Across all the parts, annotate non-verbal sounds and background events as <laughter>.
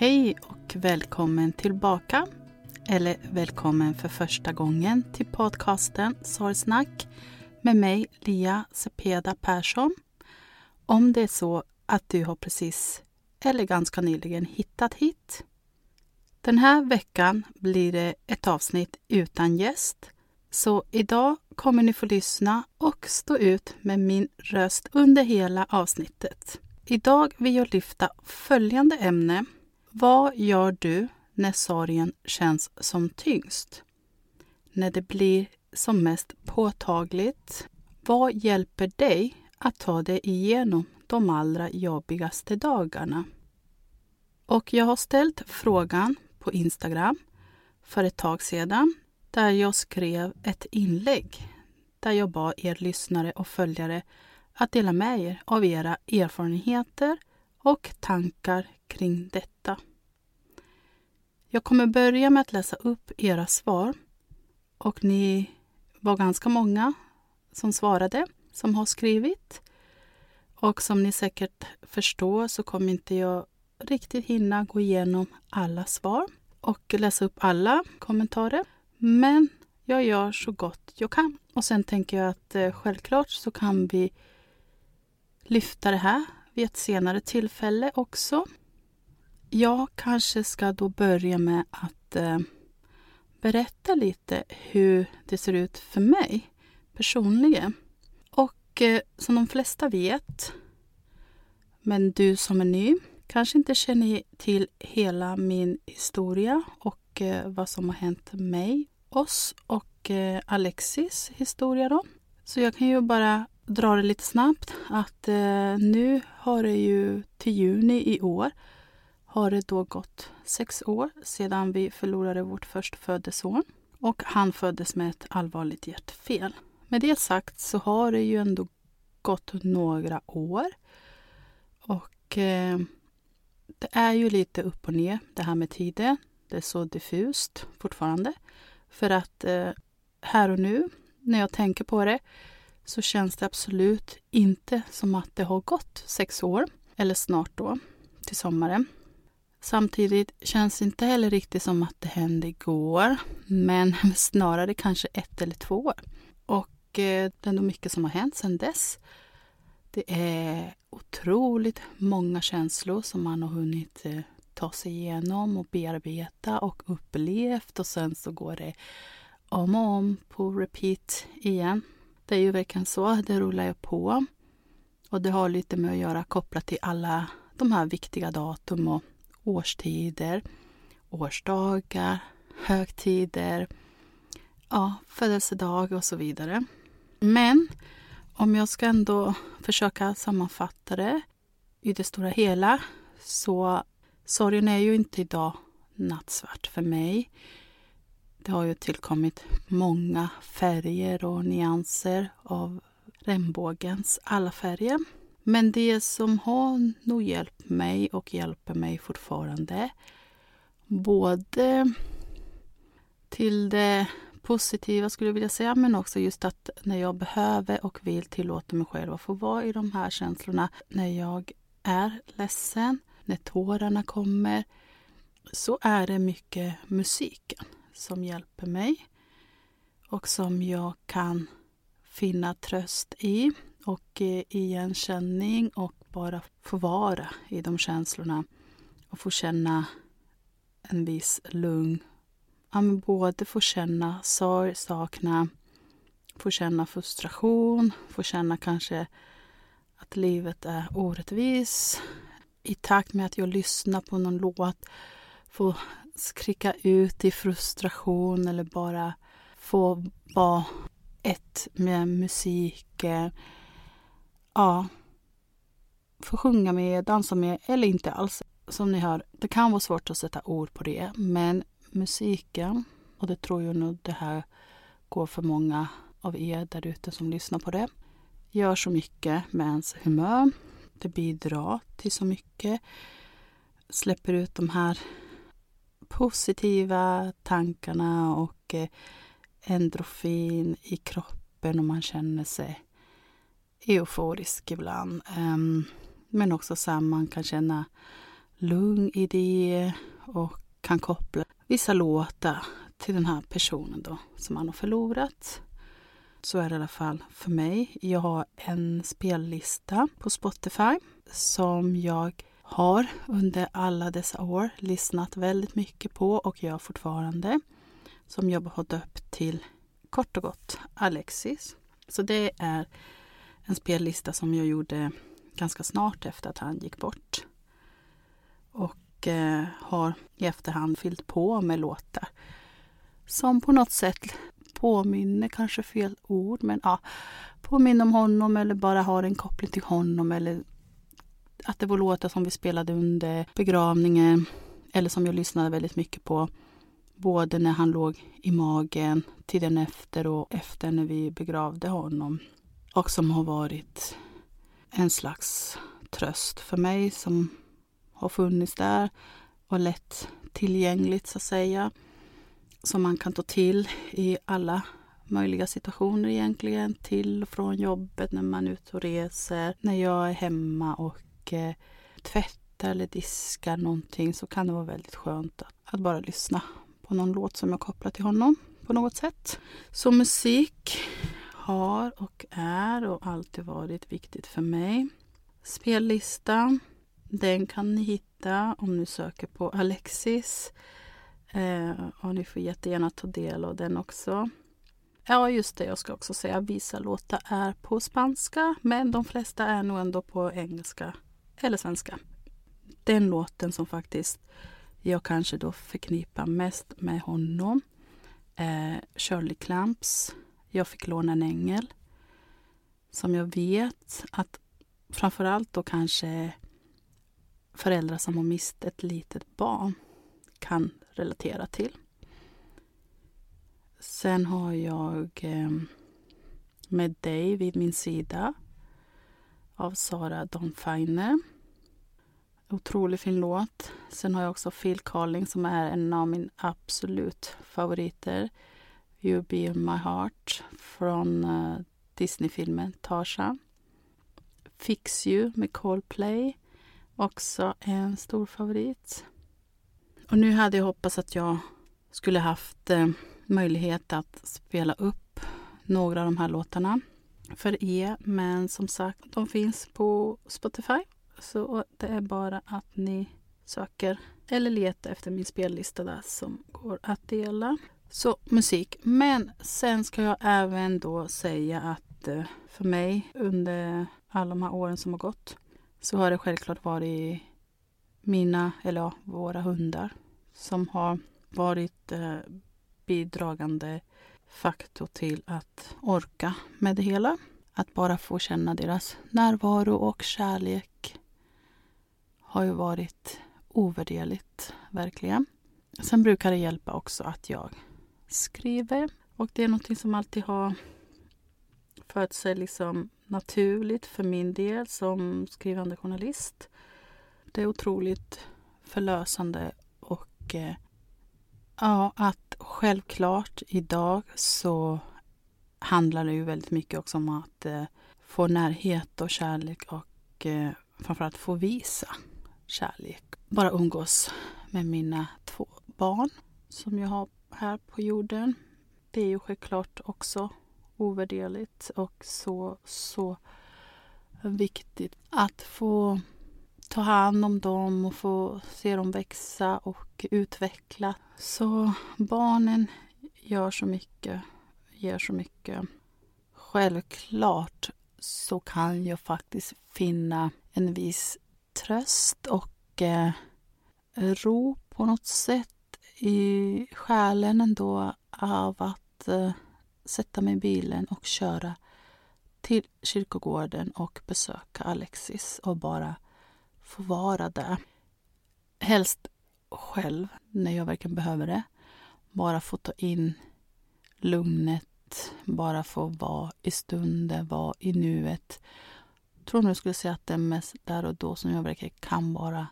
Hej och välkommen tillbaka. Eller välkommen för första gången till podcasten Sorgsnack med mig Lia Cepeda Persson. Om det är så att du har precis eller ganska nyligen hittat hit. Den här veckan blir det ett avsnitt utan gäst. Så idag kommer ni få lyssna och stå ut med min röst under hela avsnittet. Idag vill jag lyfta följande ämne vad gör du när sorgen känns som tyngst? När det blir som mest påtagligt? Vad hjälper dig att ta dig igenom de allra jobbigaste dagarna? Och jag har ställt frågan på Instagram för ett tag sedan där jag skrev ett inlägg där jag bad er lyssnare och följare att dela med er av era erfarenheter och tankar kring detta. Jag kommer börja med att läsa upp era svar. Och ni var ganska många som svarade, som har skrivit. Och som ni säkert förstår så kommer inte jag riktigt hinna gå igenom alla svar och läsa upp alla kommentarer. Men jag gör så gott jag kan. Och sen tänker jag att eh, självklart så kan vi lyfta det här vid ett senare tillfälle också. Jag kanske ska då börja med att eh, berätta lite hur det ser ut för mig personligen. Och eh, som de flesta vet, men du som är ny kanske inte känner till hela min historia och eh, vad som har hänt mig, oss och eh, Alexis historia då. Så jag kan ju bara dra det lite snabbt att eh, nu har det ju till juni i år har det då gått sex år sedan vi förlorade vårt förstfödde son och han föddes med ett allvarligt hjärtfel. Med det sagt så har det ju ändå gått några år och eh, det är ju lite upp och ner det här med tiden. Det är så diffust fortfarande. För att eh, här och nu, när jag tänker på det, så känns det absolut inte som att det har gått sex år, eller snart då, till sommaren. Samtidigt känns det inte heller riktigt som att det hände igår, men <laughs> snarare kanske ett eller två år. Och eh, det är nog mycket som har hänt sedan dess. Det är otroligt många känslor som man har hunnit eh, ta sig igenom och bearbeta och upplevt och sen så går det om och om på repeat igen. Det är ju verkligen så, det rullar ju på. Och det har lite med att göra kopplat till alla de här viktiga datum och årstider, årsdagar, högtider, ja, födelsedag och så vidare. Men om jag ska ändå försöka sammanfatta det i det stora hela så sorgen är ju inte idag nattsvart för mig. Det har ju tillkommit många färger och nyanser av regnbågens alla färger. Men det som har nog hjälpt mig och hjälper mig fortfarande både till det positiva skulle jag vilja säga men också just att när jag behöver och vill tillåta mig själv att få vara i de här känslorna när jag är ledsen, när tårarna kommer så är det mycket musiken som hjälper mig och som jag kan finna tröst i och eh, igenkänning och bara få vara i de känslorna och få känna en viss lugn. Ja, både få känna sorg, sakna, få känna frustration, få känna kanske att livet är orättvis. I takt med att jag lyssnar på någon låt få skrika ut i frustration eller bara få vara ett med musiken. Ja, få sjunga med, dansa med eller inte alls. Som ni hör, det kan vara svårt att sätta ord på det, men musiken, och det tror jag nog det här går för många av er där ute som lyssnar på det, gör så mycket med ens humör. Det bidrar till så mycket. Släpper ut de här positiva tankarna och eh, endorfin i kroppen och man känner sig euforisk ibland. Ehm, men också så här, man kan känna lugn i det och kan koppla vissa låtar till den här personen då som man har förlorat. Så är det i alla fall för mig. Jag har en spellista på Spotify som jag har under alla dessa år lyssnat väldigt mycket på och gör fortfarande. Som jag har döpt till kort och gott Alexis. Så det är en spellista som jag gjorde ganska snart efter att han gick bort. Och eh, har i efterhand fyllt på med låtar som på något sätt påminner, kanske fel ord, men ja, påminner om honom eller bara har en koppling till honom eller att det var låtar som vi spelade under begravningen eller som jag lyssnade väldigt mycket på. Både när han låg i magen, tiden efter och efter när vi begravde honom. Och som har varit en slags tröst för mig som har funnits där och lätt tillgängligt så att säga. Som man kan ta till i alla möjliga situationer egentligen. Till och från jobbet, när man är ute och reser, när jag är hemma och eh, tvättar eller diskar någonting så kan det vara väldigt skönt att, att bara lyssna på någon låt som jag kopplar till honom på något sätt. Så musik har och är och alltid varit viktigt för mig. Spellista, den kan ni hitta om ni söker på Alexis. Eh, och ni får jättegärna ta del av den också. Ja, just det, jag ska också säga vissa låtar är på spanska men de flesta är nog ändå på engelska eller svenska. Den låten som faktiskt jag kanske då förknippar mest med honom är Shirley Clamps Jag fick låna en ängel. Som jag vet att framförallt då kanske föräldrar som har mist ett litet barn kan relatera till. Sen har jag eh, Med dig vid min sida av Sara Dawn Finer. Otroligt fin låt. Sen har jag också Phil Carling som är en av mina absolut favoriter. You be in my heart från Disneyfilmen Disney-filmen Tarzan. Fix you med Coldplay. Också en stor favorit. Och nu hade jag hoppats att jag skulle haft eh, möjlighet att spela upp några av de här låtarna för er. Men som sagt, de finns på Spotify. Så det är bara att ni söker eller letar efter min spellista där som går att dela. Så musik. Men sen ska jag även då säga att eh, för mig under alla de här åren som har gått så har det självklart varit mina, eller ja, våra hundar som har varit eh, bidragande faktor till att orka med det hela. Att bara få känna deras närvaro och kärlek har ju varit ovärderligt, verkligen. Sen brukar det hjälpa också att jag skriver. Och det är någonting som alltid har fört sig liksom naturligt för min del som skrivande journalist. Det är otroligt förlösande och eh, ja, att självklart idag så handlar det ju väldigt mycket också om att eh, få närhet och kärlek och eh, framförallt få visa kärlek. Bara umgås med mina två barn som jag har här på jorden. Det är ju självklart också ovärderligt och så, så viktigt att få ta hand om dem och få se dem växa och utveckla. Så barnen gör så mycket, ger så mycket. Självklart så kan jag faktiskt finna en viss tröst och eh, ro på något sätt i själen ändå av att eh, sätta mig i bilen och köra till kyrkogården och besöka Alexis och bara få vara där. Helst själv när jag verkligen behöver det. Bara få ta in lugnet, bara få vara i stunden, vara i nuet. Jag tror nog jag skulle säga att det är mest där och då som jag verkligen kan bara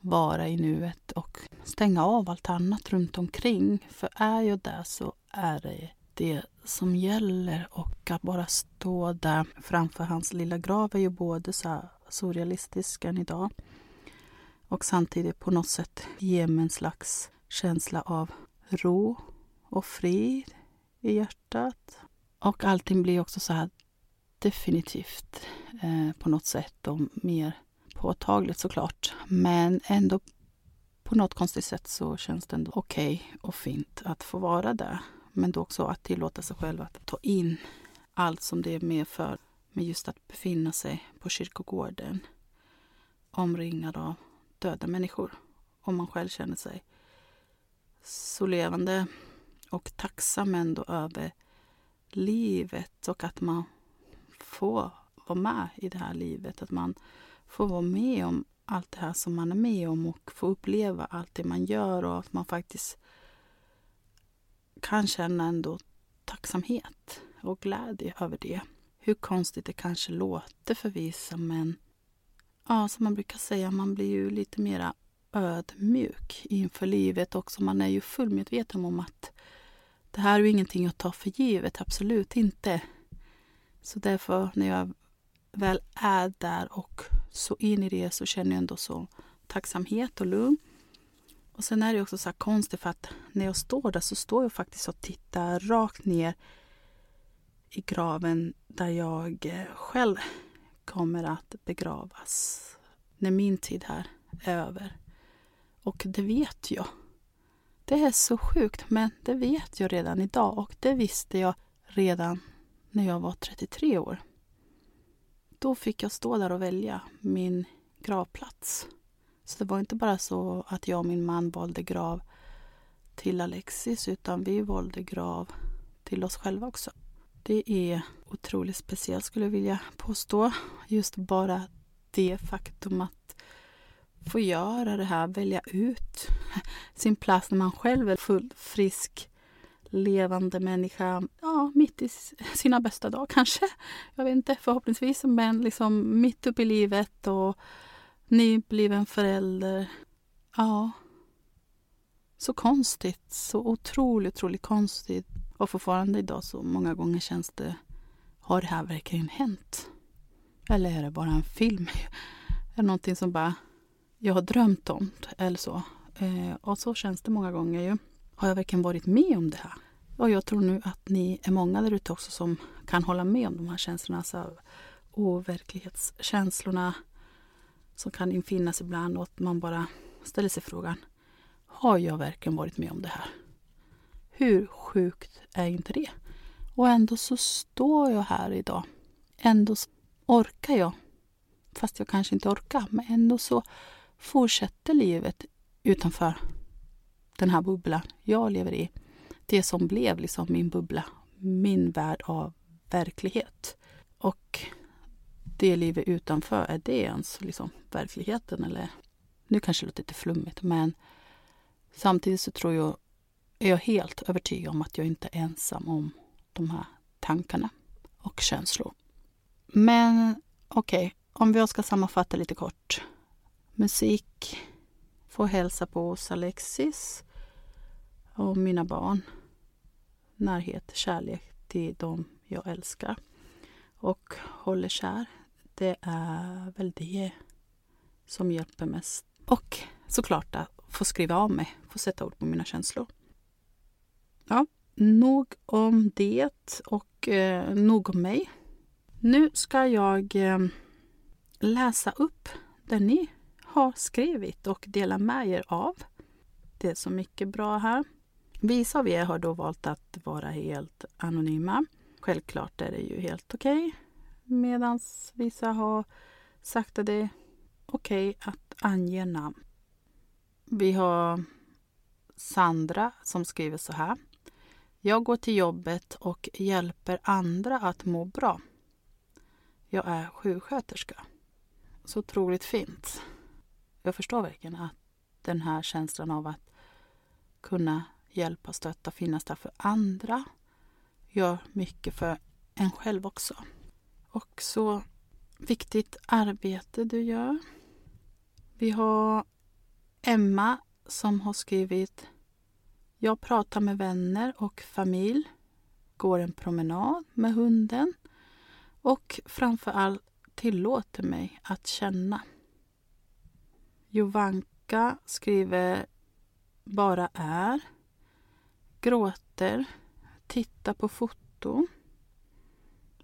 vara i nuet och stänga av allt annat runt omkring. För är jag där så är det det som gäller och att bara stå där framför hans lilla grav är ju både så surrealistisk än idag och samtidigt på något sätt ge mig en slags känsla av ro och frid i hjärtat. Och allting blir också så här definitivt eh, på något sätt och mer påtagligt såklart. Men ändå på något konstigt sätt så känns det ändå okej okay och fint att få vara där. Men då också att tillåta sig själv att ta in allt som det medför med just att befinna sig på kyrkogården omringad av döda människor. Om man själv känner sig så levande och tacksam ändå över livet och att man får vara med i det här livet. Att man får vara med om allt det här som man är med om och få uppleva allt det man gör och att man faktiskt kan känna ändå tacksamhet och glädje över det. Hur konstigt det kanske låter för vissa men ja, som man brukar säga, man blir ju lite mera ödmjuk inför livet också. Man är ju fullmedveten om att det här är ju ingenting att ta för givet, absolut inte. Så därför när jag väl är där och så in i det så känner jag ändå så tacksamhet och lugn. Och sen är det också så här konstigt för att när jag står där så står jag faktiskt och tittar rakt ner i graven där jag eh, själv kommer att begravas när min tid här är över. Och det vet jag. Det är så sjukt, men det vet jag redan idag och det visste jag redan när jag var 33 år. Då fick jag stå där och välja min gravplats. Så det var inte bara så att jag och min man valde grav till Alexis utan vi valde grav till oss själva också. Det är otroligt speciellt skulle jag vilja påstå. Just bara det faktum att få göra det här, välja ut sin plats när man själv är fullt frisk, levande människa. Ja, mitt i sina bästa dagar <laughs> kanske. Jag vet inte, förhoppningsvis, men liksom mitt uppe i livet och nybliven förälder. Ja. Så konstigt, så otroligt, otroligt konstigt. Och fortfarande idag så många gånger känns det, har det här verkligen hänt? Eller är det bara en film? Är det någonting som bara jag har drömt om eller så? Eh, och så känns det många gånger ju. Har jag verkligen varit med om det här? Och jag tror nu att ni är många där ute också som kan hålla med om de här känslorna. Alltså overklighetskänslorna som kan infinnas ibland och att man bara ställer sig frågan Har jag verkligen varit med om det här? Hur sjukt är inte det? Och ändå så står jag här idag. Ändå orkar jag. Fast jag kanske inte orkar, men ändå så fortsätter livet utanför den här bubblan jag lever i. Det som blev liksom min bubbla, min värld av verklighet. Och det livet utanför, är det ens liksom verkligheten? Eller, nu kanske det låter lite flummigt, men samtidigt så tror jag, är jag helt övertygad om att jag inte är ensam om de här tankarna och känslor. Men okej, okay, om vi ska sammanfatta lite kort. Musik får hälsa på oss Alexis och mina barn. Närhet, kärlek till dem jag älskar och håller kär. Det är väl det som hjälper mest. Och såklart att få skriva av mig, få sätta ord på mina känslor. Ja, nog om det och eh, nog om mig. Nu ska jag eh, läsa upp det ni har skrivit och dela med er av. Det är så mycket bra här. Vissa av er har då valt att vara helt anonyma. Självklart är det ju helt okej. Okay. Medan vissa har sagt att det är okej okay att ange namn. Vi har Sandra som skriver så här. Jag går till jobbet och hjälper andra att må bra. Jag är sjuksköterska. Så otroligt fint. Jag förstår verkligen att den här känslan av att kunna hjälpa, stötta, finnas där för andra gör mycket för en själv också. Och så viktigt arbete du gör. Vi har Emma som har skrivit jag pratar med vänner och familj, går en promenad med hunden och framför allt tillåter mig att känna. Jovanka skriver bara är, gråter, tittar på foton.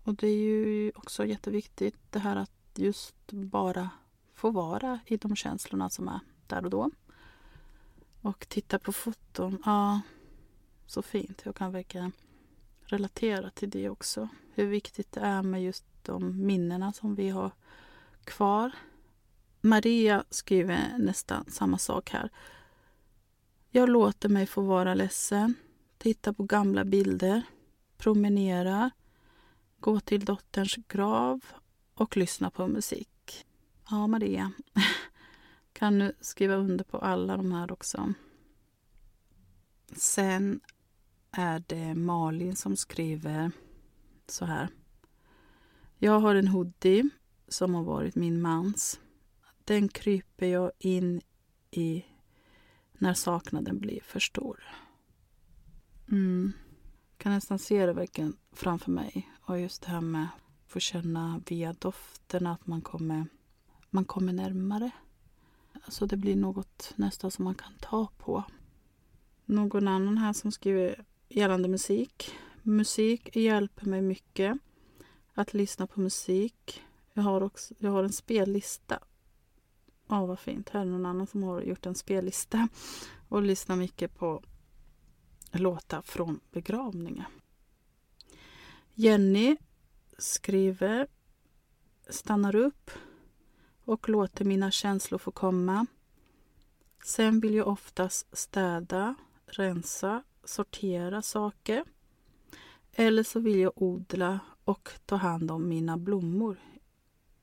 Och det är ju också jätteviktigt det här att just bara få vara i de känslorna som är där och då. Och titta på foton, ja, så fint. Jag kan verkligen relatera till det också. Hur viktigt det är med just de minnena som vi har kvar. Maria skriver nästan samma sak här. Jag låter mig få vara ledsen, titta på gamla bilder, promenera, gå till dotterns grav och lyssna på musik. Ja, Maria. <laughs> Kan du skriva under på alla de här också. Sen är det Malin som skriver så här. Jag har en hoodie som har varit min mans. Den kryper jag in i när saknaden blir för stor. Mm. kan nästan se det verkligen framför mig. Och just det här med att få känna via dofterna att man kommer, man kommer närmare. Alltså det blir något nästan som man kan ta på. Någon annan här som skriver gällande musik. Musik hjälper mig mycket att lyssna på musik. Jag har, också, jag har en spellista. Ja, vad fint. Här är någon annan som har gjort en spellista och lyssnar mycket på låtar från begravningar. Jenny skriver, stannar upp och låter mina känslor få komma. Sen vill jag oftast städa, rensa, sortera saker. Eller så vill jag odla och ta hand om mina blommor.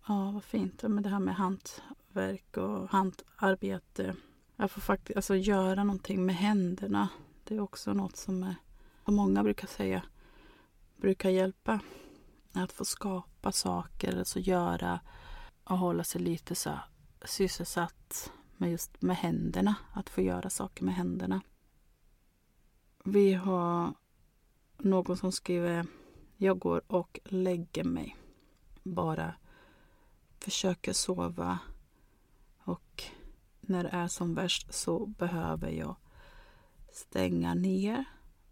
Ja, vad fint. Men det här med hantverk och hantarbete. Jag får faktiskt alltså, göra någonting med händerna. Det är också något som, är, som många brukar säga brukar hjälpa. Att få skapa saker, alltså göra och hålla sig lite så sysselsatt med just med händerna. Att få göra saker med händerna. Vi har någon som skriver Jag går och lägger mig. Bara försöker sova och när det är som värst så behöver jag stänga ner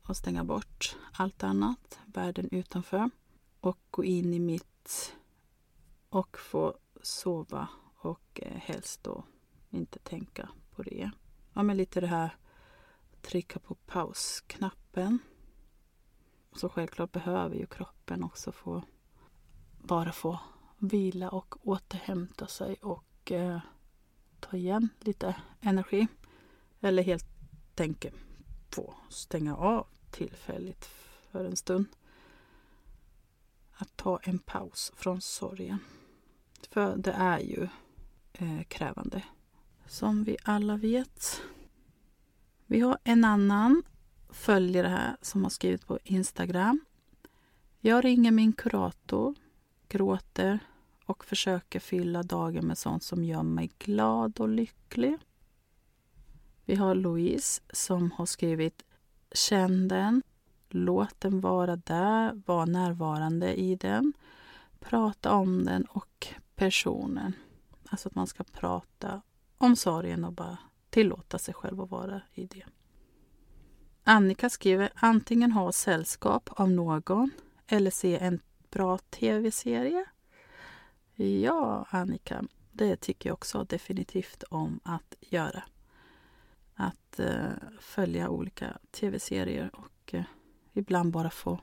och stänga bort allt annat, världen utanför och gå in i mitt och få sova och eh, helst då inte tänka på det. Ja, men lite det här trycka på pausknappen. Så självklart behöver ju kroppen också få bara få vila och återhämta sig och eh, ta igen lite energi. Eller helt enkelt få stänga av tillfälligt för en stund. Att ta en paus från sorgen. För det är ju eh, krävande. Som vi alla vet. Vi har en annan följare här som har skrivit på Instagram. Jag ringer min kurator, gråter och försöker fylla dagen med sånt som gör mig glad och lycklig. Vi har Louise som har skrivit Känn den, låt den vara där, var närvarande i den, prata om den och personen. Alltså att man ska prata om sorgen och bara tillåta sig själv att vara i det. Annika skriver antingen ha sällskap av någon eller se en bra tv-serie. Ja, Annika, det tycker jag också definitivt om att göra. Att eh, följa olika tv-serier och eh, ibland bara få,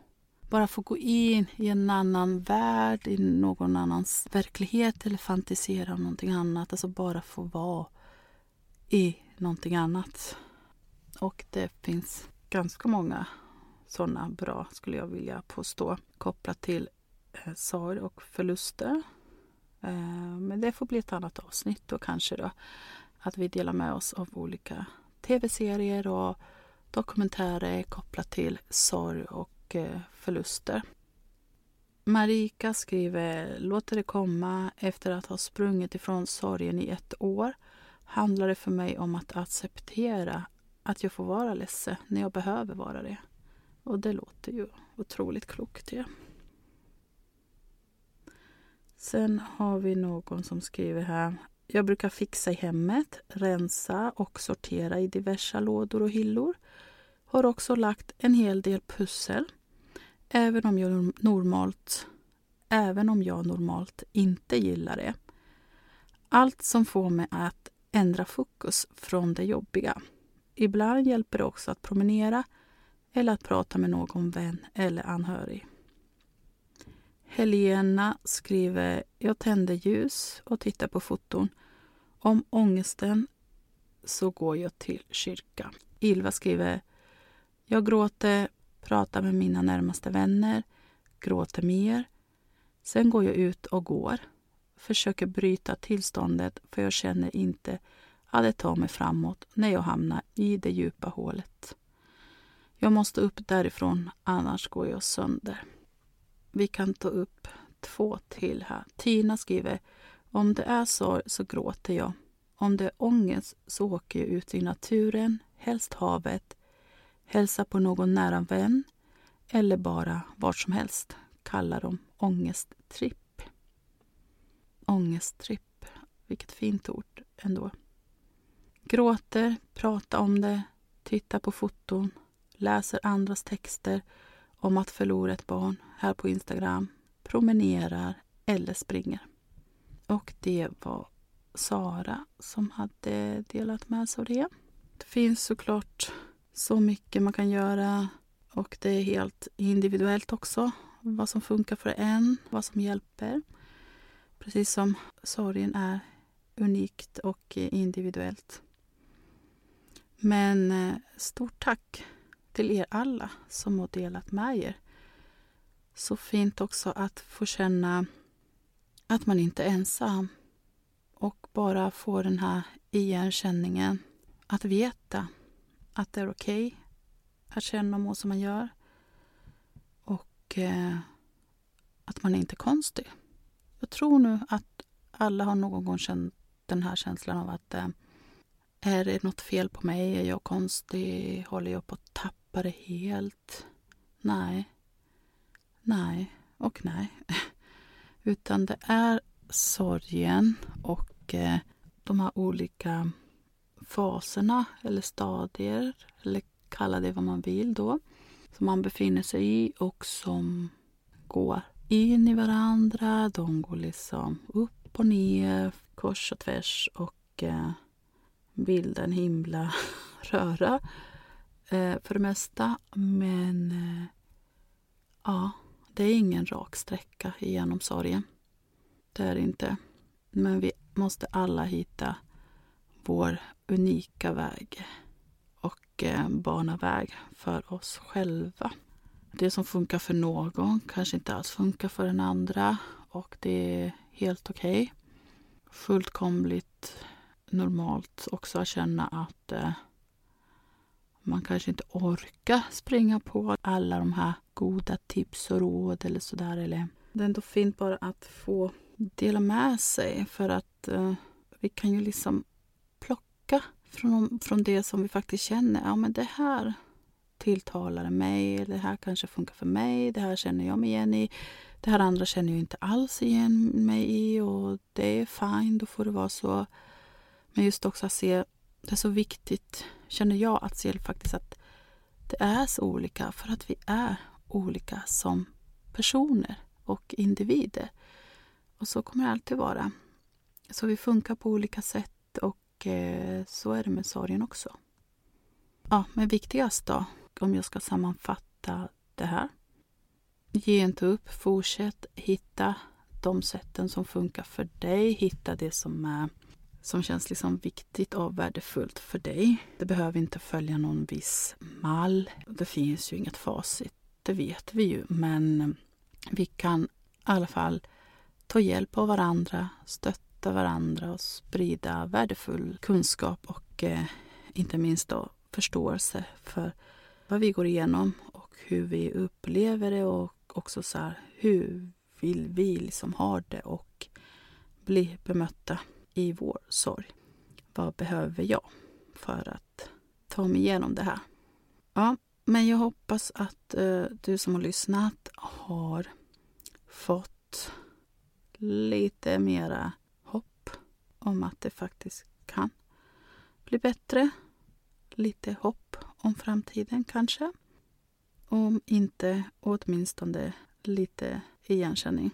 bara få gå in i en annan värld, i någon annans verklighet eller fantisera om någonting annat. Alltså bara få vara i någonting annat. Och det finns ganska många sådana bra, skulle jag vilja påstå, kopplat till eh, sorg och förluster. Eh, men det får bli ett annat avsnitt då kanske då. Att vi delar med oss av olika tv-serier och dokumentärer kopplat till sorg och förluster. Marika skriver, låter det komma efter att ha sprungit ifrån sorgen i ett år handlar det för mig om att acceptera att jag får vara ledsen när jag behöver vara det. Och det låter ju otroligt klokt det. Sen har vi någon som skriver här. Jag brukar fixa i hemmet, rensa och sortera i diverse lådor och hyllor. Har också lagt en hel del pussel. Även om jag normalt, även om jag normalt inte gillar det. Allt som får mig att ändra fokus från det jobbiga. Ibland hjälper det också att promenera eller att prata med någon vän eller anhörig. Helena skriver Jag tänder ljus och tittar på foton. Om ångesten så går jag till kyrka. Ilva skriver Jag gråter, pratar med mina närmaste vänner, gråter mer. Sen går jag ut och går. Försöker bryta tillståndet för jag känner inte att det tar mig framåt när jag hamnar i det djupa hålet. Jag måste upp därifrån, annars går jag sönder. Vi kan ta upp två till här. Tina skriver Om det är sorg så gråter jag. Om det är ångest så åker jag ut i naturen, helst havet, hälsa på någon nära vän eller bara vart som helst. Kallar dem ångesttripp. Ångesttripp. Vilket fint ord ändå. Gråter, pratar om det, tittar på foton, läser andras texter om att förlora ett barn här på Instagram, promenerar eller springer. Och det var Sara som hade delat med sig av det. Det finns såklart så mycket man kan göra och det är helt individuellt också. Vad som funkar för en, vad som hjälper. Precis som sorgen är unikt och individuellt. Men eh, stort tack till er alla som har delat med er. Så fint också att få känna att man inte är ensam och bara få den här igenkänningen. Att veta att det är okej okay att känna och må som man gör. Och eh, att man inte är konstig. Jag tror nu att alla har någon gång känt den här känslan av att eh, är det något fel på mig? Är jag konstig? Håller jag på att tappa det helt? Nej. Nej och nej. <laughs> Utan det är sorgen och eh, de här olika faserna eller stadier, eller kalla det vad man vill då, som man befinner sig i och som går in i varandra. De går liksom upp och ner, kors och tvärs och eh, bildar en himla <laughs> röra eh, för det mesta. Men eh, ja, det är ingen rak sträcka genom sorgen. Det är det inte. Men vi måste alla hitta vår unika väg och eh, bana väg för oss själva. Det som funkar för någon kanske inte alls funkar för den andra och det är helt okej. Okay. Fullkomligt normalt också att känna att eh, man kanske inte orkar springa på alla de här goda tips och råd eller sådär. Eller det är ändå fint bara att få dela med sig för att eh, vi kan ju liksom backa från, från det som vi faktiskt känner. Ja, men det här tilltalar mig. Det här kanske funkar för mig. Det här känner jag mig igen i. Det här andra känner jag inte alls igen mig i och det är fine, då får det vara så. Men just också att se, det är så viktigt, känner jag, att se faktiskt att det är så olika för att vi är olika som personer och individer. Och så kommer det alltid vara. Så vi funkar på olika sätt och eh, så är det med sorgen också. Ja, men viktigast då, om jag ska sammanfatta det här. Ge inte upp, fortsätt hitta de sätten som funkar för dig. Hitta det som, är, som känns liksom viktigt och värdefullt för dig. Det behöver inte följa någon viss mall. Det finns ju inget facit, det vet vi ju. Men vi kan i alla fall ta hjälp av varandra, stötta varandra och sprida värdefull kunskap och eh, inte minst då förståelse för vad vi går igenom och hur vi upplever det och också så här, hur vill vi liksom ha det och bli bemötta i vår sorg. Vad behöver jag för att ta mig igenom det här? Ja, men jag hoppas att eh, du som har lyssnat har fått lite mera om att det faktiskt kan bli bättre. Lite hopp om framtiden kanske. Om inte åtminstone lite igenkänning.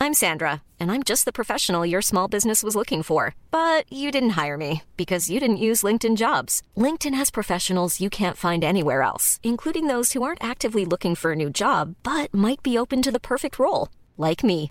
I'm Sandra and I'm just the professional your small business was looking for. But you didn't hire me because you didn't use LinkedIn jobs. LinkedIn has professionals you can't find anywhere else, including those who aren't actively looking for a new job but might be open to the perfect role, like me.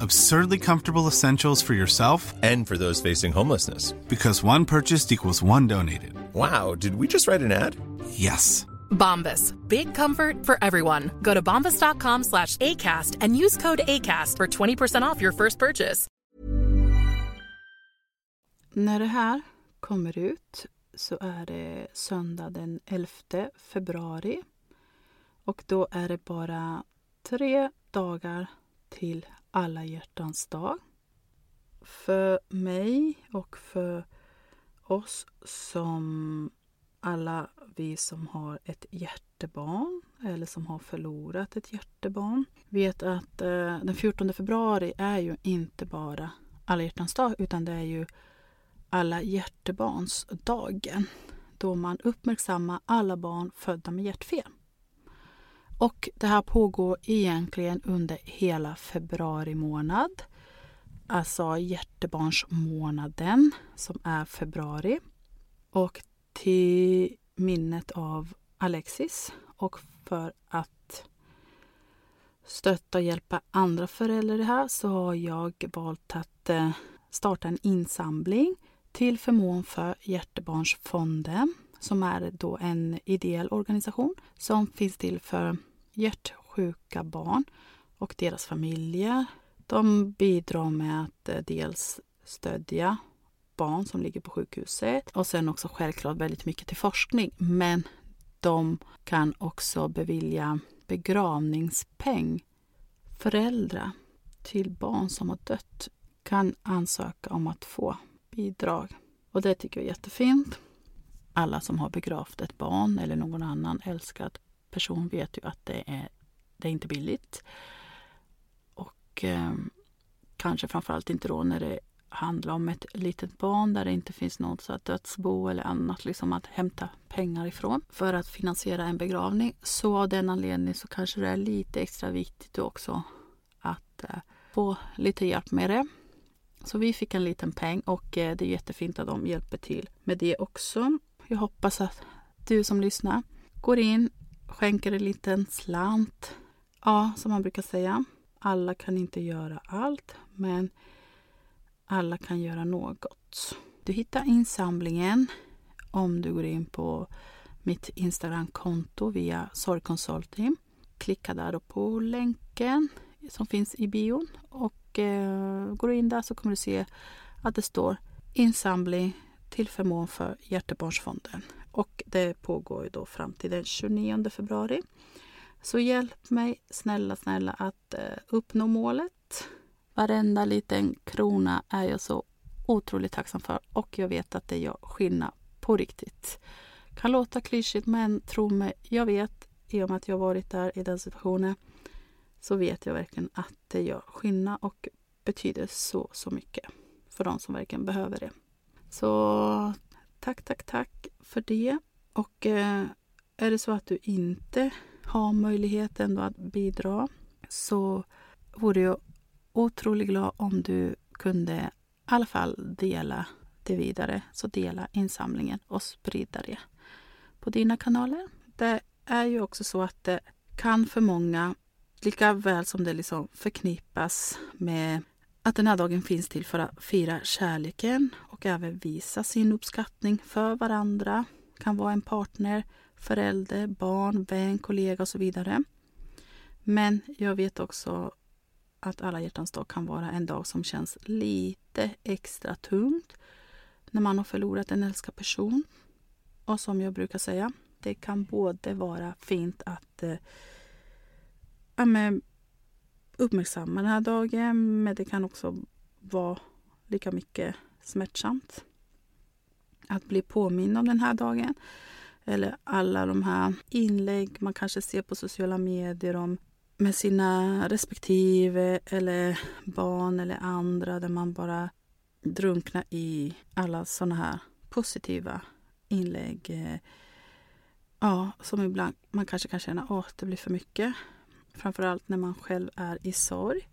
absurdly comfortable essentials for yourself and for those facing homelessness. Because one purchased equals one donated. Wow, did we just write an ad? Yes. Bombas. Big comfort for everyone. Go to bombas.com slash ACAST and use code ACAST for 20% off your first purchase. När det här kommer ut så är det söndag den 11 februari. Och då är det bara tre dagar till alla hjärtans dag. För mig och för oss som alla vi som har ett hjärtebarn eller som har förlorat ett hjärtebarn vet att eh, den 14 februari är ju inte bara alla hjärtans dag utan det är ju alla hjärtebarnsdagen då man uppmärksammar alla barn födda med hjärtfel. Och det här pågår egentligen under hela februari månad. Alltså hjärtebarnsmånaden som är februari. Och till minnet av Alexis och för att stötta och hjälpa andra föräldrar i det här så har jag valt att eh, starta en insamling till förmån för Hjärtebarnsfonden som är då en ideell organisation som finns till för hjärtsjuka barn och deras familjer. De bidrar med att eh, dels stödja barn som ligger på sjukhuset och sen också självklart väldigt mycket till forskning. Men de kan också bevilja begravningspeng. Föräldrar till barn som har dött kan ansöka om att få bidrag. Och det tycker jag är jättefint. Alla som har begravt ett barn eller någon annan älskad person vet ju att det är, det är inte billigt. Och eh, kanske framförallt inte då när det handlar om ett litet barn där det inte finns något så att dödsbo eller annat liksom att hämta pengar ifrån för att finansiera en begravning. Så av den anledningen så kanske det är lite extra viktigt också att eh, få lite hjälp med det. Så vi fick en liten peng och eh, det är jättefint att de hjälper till med det också. Jag hoppas att du som lyssnar går in, skänker en liten slant. Ja, som man brukar säga. Alla kan inte göra allt, men alla kan göra något. Du hittar insamlingen om du går in på mitt Instagramkonto via Sorgconsulting. Klicka där på länken som finns i bion och eh, går du in där så kommer du se att det står insamling till förmån för Hjärtebarnsfonden. Och det pågår ju då fram till den 29 februari. Så hjälp mig snälla, snälla att eh, uppnå målet. Varenda liten krona är jag så otroligt tacksam för och jag vet att det gör skillnad på riktigt. Kan låta klyschigt men tro mig, jag vet i och med att jag varit där i den situationen så vet jag verkligen att det gör skillnad och betyder så, så mycket för de som verkligen behöver det. Så tack, tack, tack för det. Och eh, är det så att du inte har möjligheten att bidra så vore jag otroligt glad om du kunde i alla fall dela det vidare. Så dela insamlingen och sprida det på dina kanaler. Det är ju också så att det kan för många, lika väl som det liksom förknippas med att den här dagen finns till för att fira kärleken och även visa sin uppskattning för varandra. kan vara en partner, förälder, barn, vän, kollega och så vidare. Men jag vet också att alla hjärtans dag kan vara en dag som känns lite extra tungt när man har förlorat en älskad person. Och som jag brukar säga, det kan både vara fint att eh, ja, men, uppmärksamma den här dagen men det kan också vara lika mycket smärtsamt. Att bli påmind om den här dagen. Eller alla de här inlägg man kanske ser på sociala medier om med sina respektive eller barn eller andra där man bara drunknar i alla såna här positiva inlägg. Ja, som ibland man kanske kan känna att det blir för mycket. Framförallt när man själv är i sorg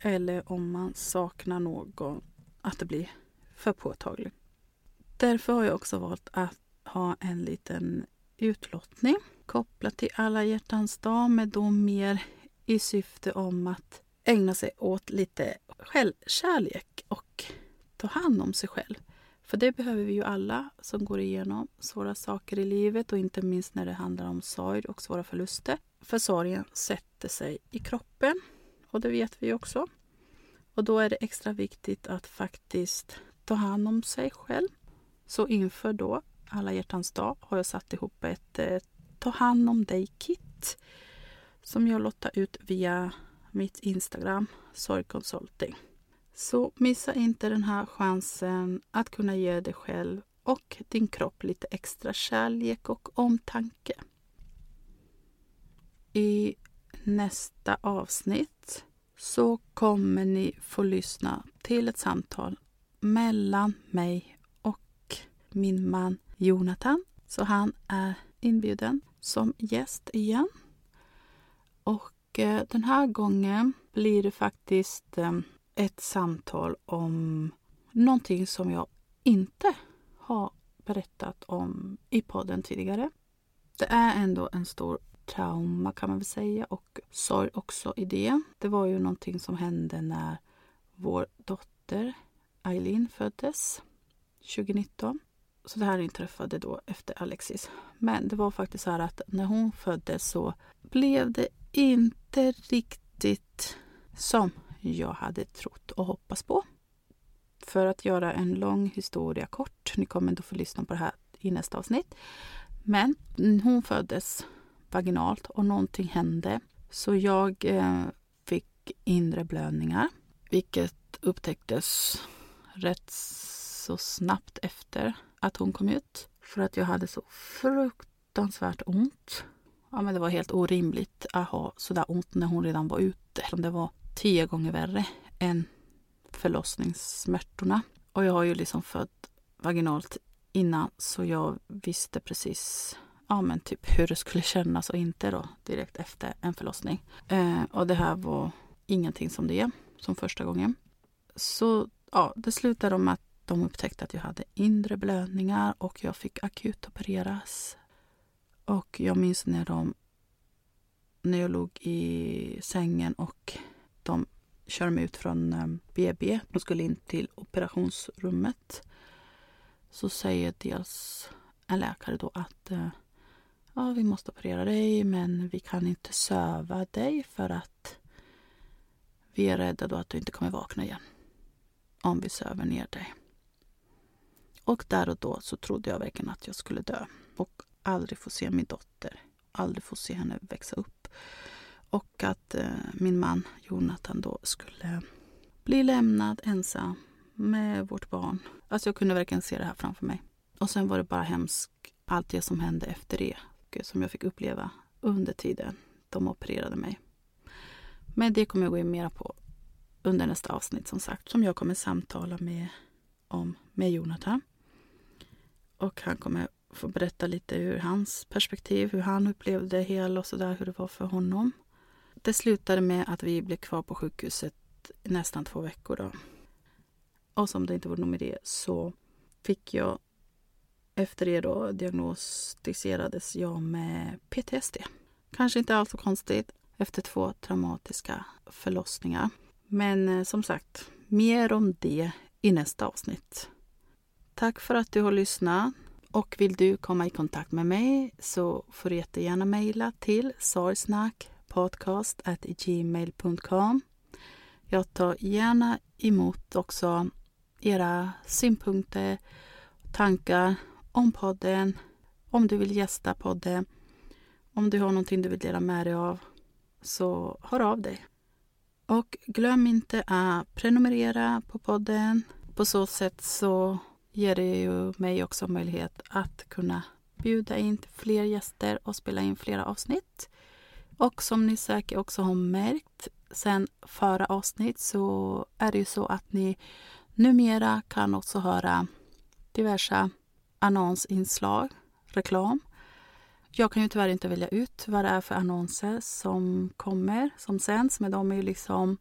eller om man saknar någon, att det blir för påtagligt. Därför har jag också valt att ha en liten utlottning kopplat till alla hjärtans dag med då mer i syfte om att ägna sig åt lite självkärlek och ta hand om sig själv. För det behöver vi ju alla som går igenom svåra saker i livet och inte minst när det handlar om sorg och svåra förluster. För sorgen sätter sig i kroppen och det vet vi också. Och då är det extra viktigt att faktiskt ta hand om sig själv. Så inför då alla hjärtans dag har jag satt ihop ett eh, ta hand om dig-kit som jag lottar ut via mitt Instagram, Sorgconsulting. Så missa inte den här chansen att kunna ge dig själv och din kropp lite extra kärlek och omtanke. I nästa avsnitt så kommer ni få lyssna till ett samtal mellan mig och min man Jonathan. Så han är inbjuden som gäst igen. Och eh, den här gången blir det faktiskt eh, ett samtal om någonting som jag inte har berättat om i podden tidigare. Det är ändå en stor trauma kan man väl säga och sorg också i det. Det var ju någonting som hände när vår dotter Eileen föddes 2019. Så det här inträffade då efter Alexis. Men det var faktiskt så här att när hon föddes så blev det inte riktigt som jag hade trott och hoppats på. För att göra en lång historia kort, ni kommer inte få lyssna på det här i nästa avsnitt. Men hon föddes vaginalt och någonting hände. Så jag eh, fick inre blödningar, vilket upptäcktes rätt så snabbt efter att hon kom ut. För att jag hade så fruktansvärt ont. Ja, men det var helt orimligt att ha sådär ont när hon redan var ute. Det var tio gånger värre än förlossningssmärtorna. Och jag har ju liksom fött vaginalt innan så jag visste precis ja, men typ hur det skulle kännas och inte då direkt efter en förlossning. Eh, och det här var ingenting som det som första gången. Så ja, det slutade med att de upptäckte att jag hade inre blödningar och jag fick akut opereras. Och jag minns när de när jag låg i sängen och de körde mig ut från eh, BB och skulle in till operationsrummet så säger dels en läkare då att eh, ja, vi måste operera dig men vi kan inte söva dig för att vi är rädda då att du inte kommer vakna igen om vi söver ner dig. Och där och då så trodde jag verkligen att jag skulle dö och aldrig få se min dotter, aldrig få se henne växa upp. Och att eh, min man Jonathan då skulle bli lämnad ensam med vårt barn. Alltså jag kunde verkligen se det här framför mig. Och sen var det bara hemskt, allt det som hände efter det eh, som jag fick uppleva under tiden de opererade mig. Men det kommer jag gå in mera på under nästa avsnitt som sagt, som jag kommer samtala med om med Jonathan. Och han kommer få berätta lite ur hans perspektiv, hur han upplevde det hela och sådär, hur det var för honom. Det slutade med att vi blev kvar på sjukhuset i nästan två veckor. Då. Och som det inte var nog med det så fick jag efter det då diagnostiserades jag med PTSD. Kanske inte alls så konstigt efter två traumatiska förlossningar. Men eh, som sagt, mer om det i nästa avsnitt. Tack för att du har lyssnat. Och vill du komma i kontakt med mig så får du jättegärna mejla till gmail.com. Jag tar gärna emot också era synpunkter, tankar om podden, om du vill gästa podden, om du har någonting du vill dela med dig av, så hör av dig. Och glöm inte att prenumerera på podden. På så sätt så ger det ju mig också möjlighet att kunna bjuda in fler gäster och spela in flera avsnitt. Och som ni säkert också har märkt sen förra avsnitt så är det ju så att ni numera kan också höra diverse annonsinslag, reklam. Jag kan ju tyvärr inte välja ut vad det är för annonser som kommer, som sänds, men de är ju liksom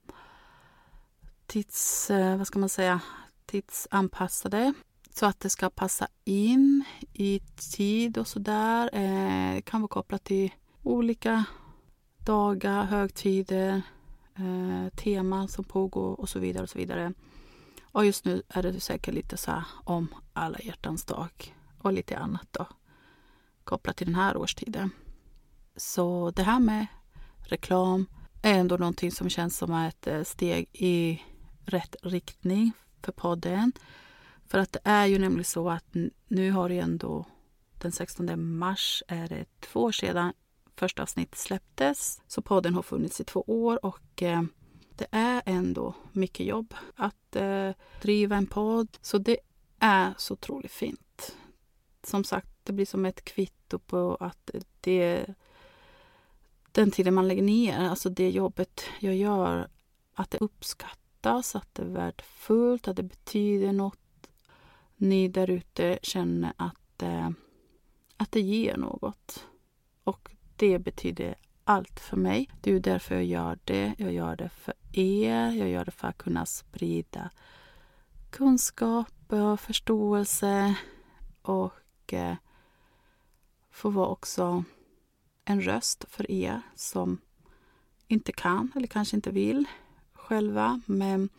tids, eh, vad ska man säga, tidsanpassade så att det ska passa in i tid och sådär. Det kan vara kopplat till olika dagar, högtider, eh, teman som pågår och så vidare. Och så vidare. Och just nu är det säkert lite så här om alla hjärtans dag och lite annat då kopplat till den här årstiden. Så det här med reklam är ändå någonting som känns som ett eh, steg i rätt riktning för podden. För att det är ju nämligen så att nu har det ändå den 16 mars är det två år sedan första avsnittet släpptes. Så podden har funnits i två år och eh, det är ändå mycket jobb att eh, driva en podd. Så det är så otroligt fint. Som sagt, det blir som ett kvitto på att det den tiden man lägger ner, alltså det jobbet jag gör, att det uppskattas, att det är värdefullt, att det betyder något. Ni där ute känner att, eh, att det ger något. Och det betyder allt för mig. Det är därför jag gör det. Jag gör det för er. Jag gör det för att kunna sprida kunskap och förståelse och eh, få vara också en röst för er som inte kan eller kanske inte vill själva men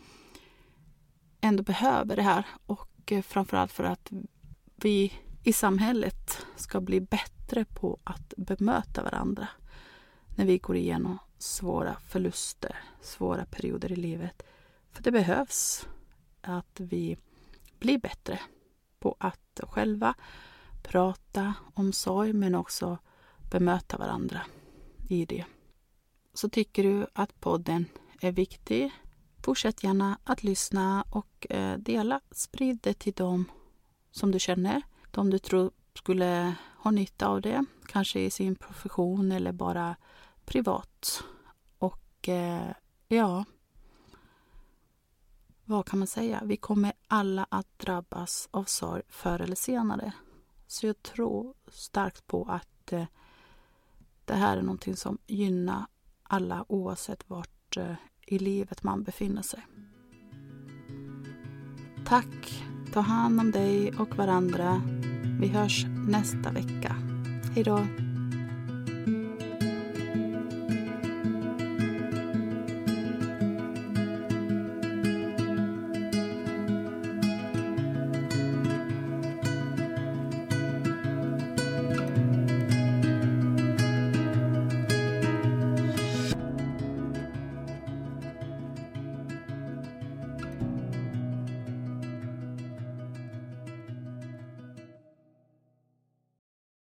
ändå behöver det här och eh, framförallt för att vi i samhället ska bli bättre på att bemöta varandra när vi går igenom svåra förluster, svåra perioder i livet. För det behövs att vi blir bättre på att själva prata om sorg men också bemöta varandra i det. Så tycker du att podden är viktig, fortsätt gärna att lyssna och eh, dela. Sprid det till dem som du känner, de du tror skulle ha nytta av det, kanske i sin profession eller bara privat. Och eh, ja, vad kan man säga? Vi kommer alla att drabbas av sorg förr eller senare. Så jag tror starkt på att eh, det här är någonting som gynnar alla oavsett vart eh, i livet man befinner sig. Tack! Ta hand om dig och varandra. Vi hörs nästa vecka. Hej då!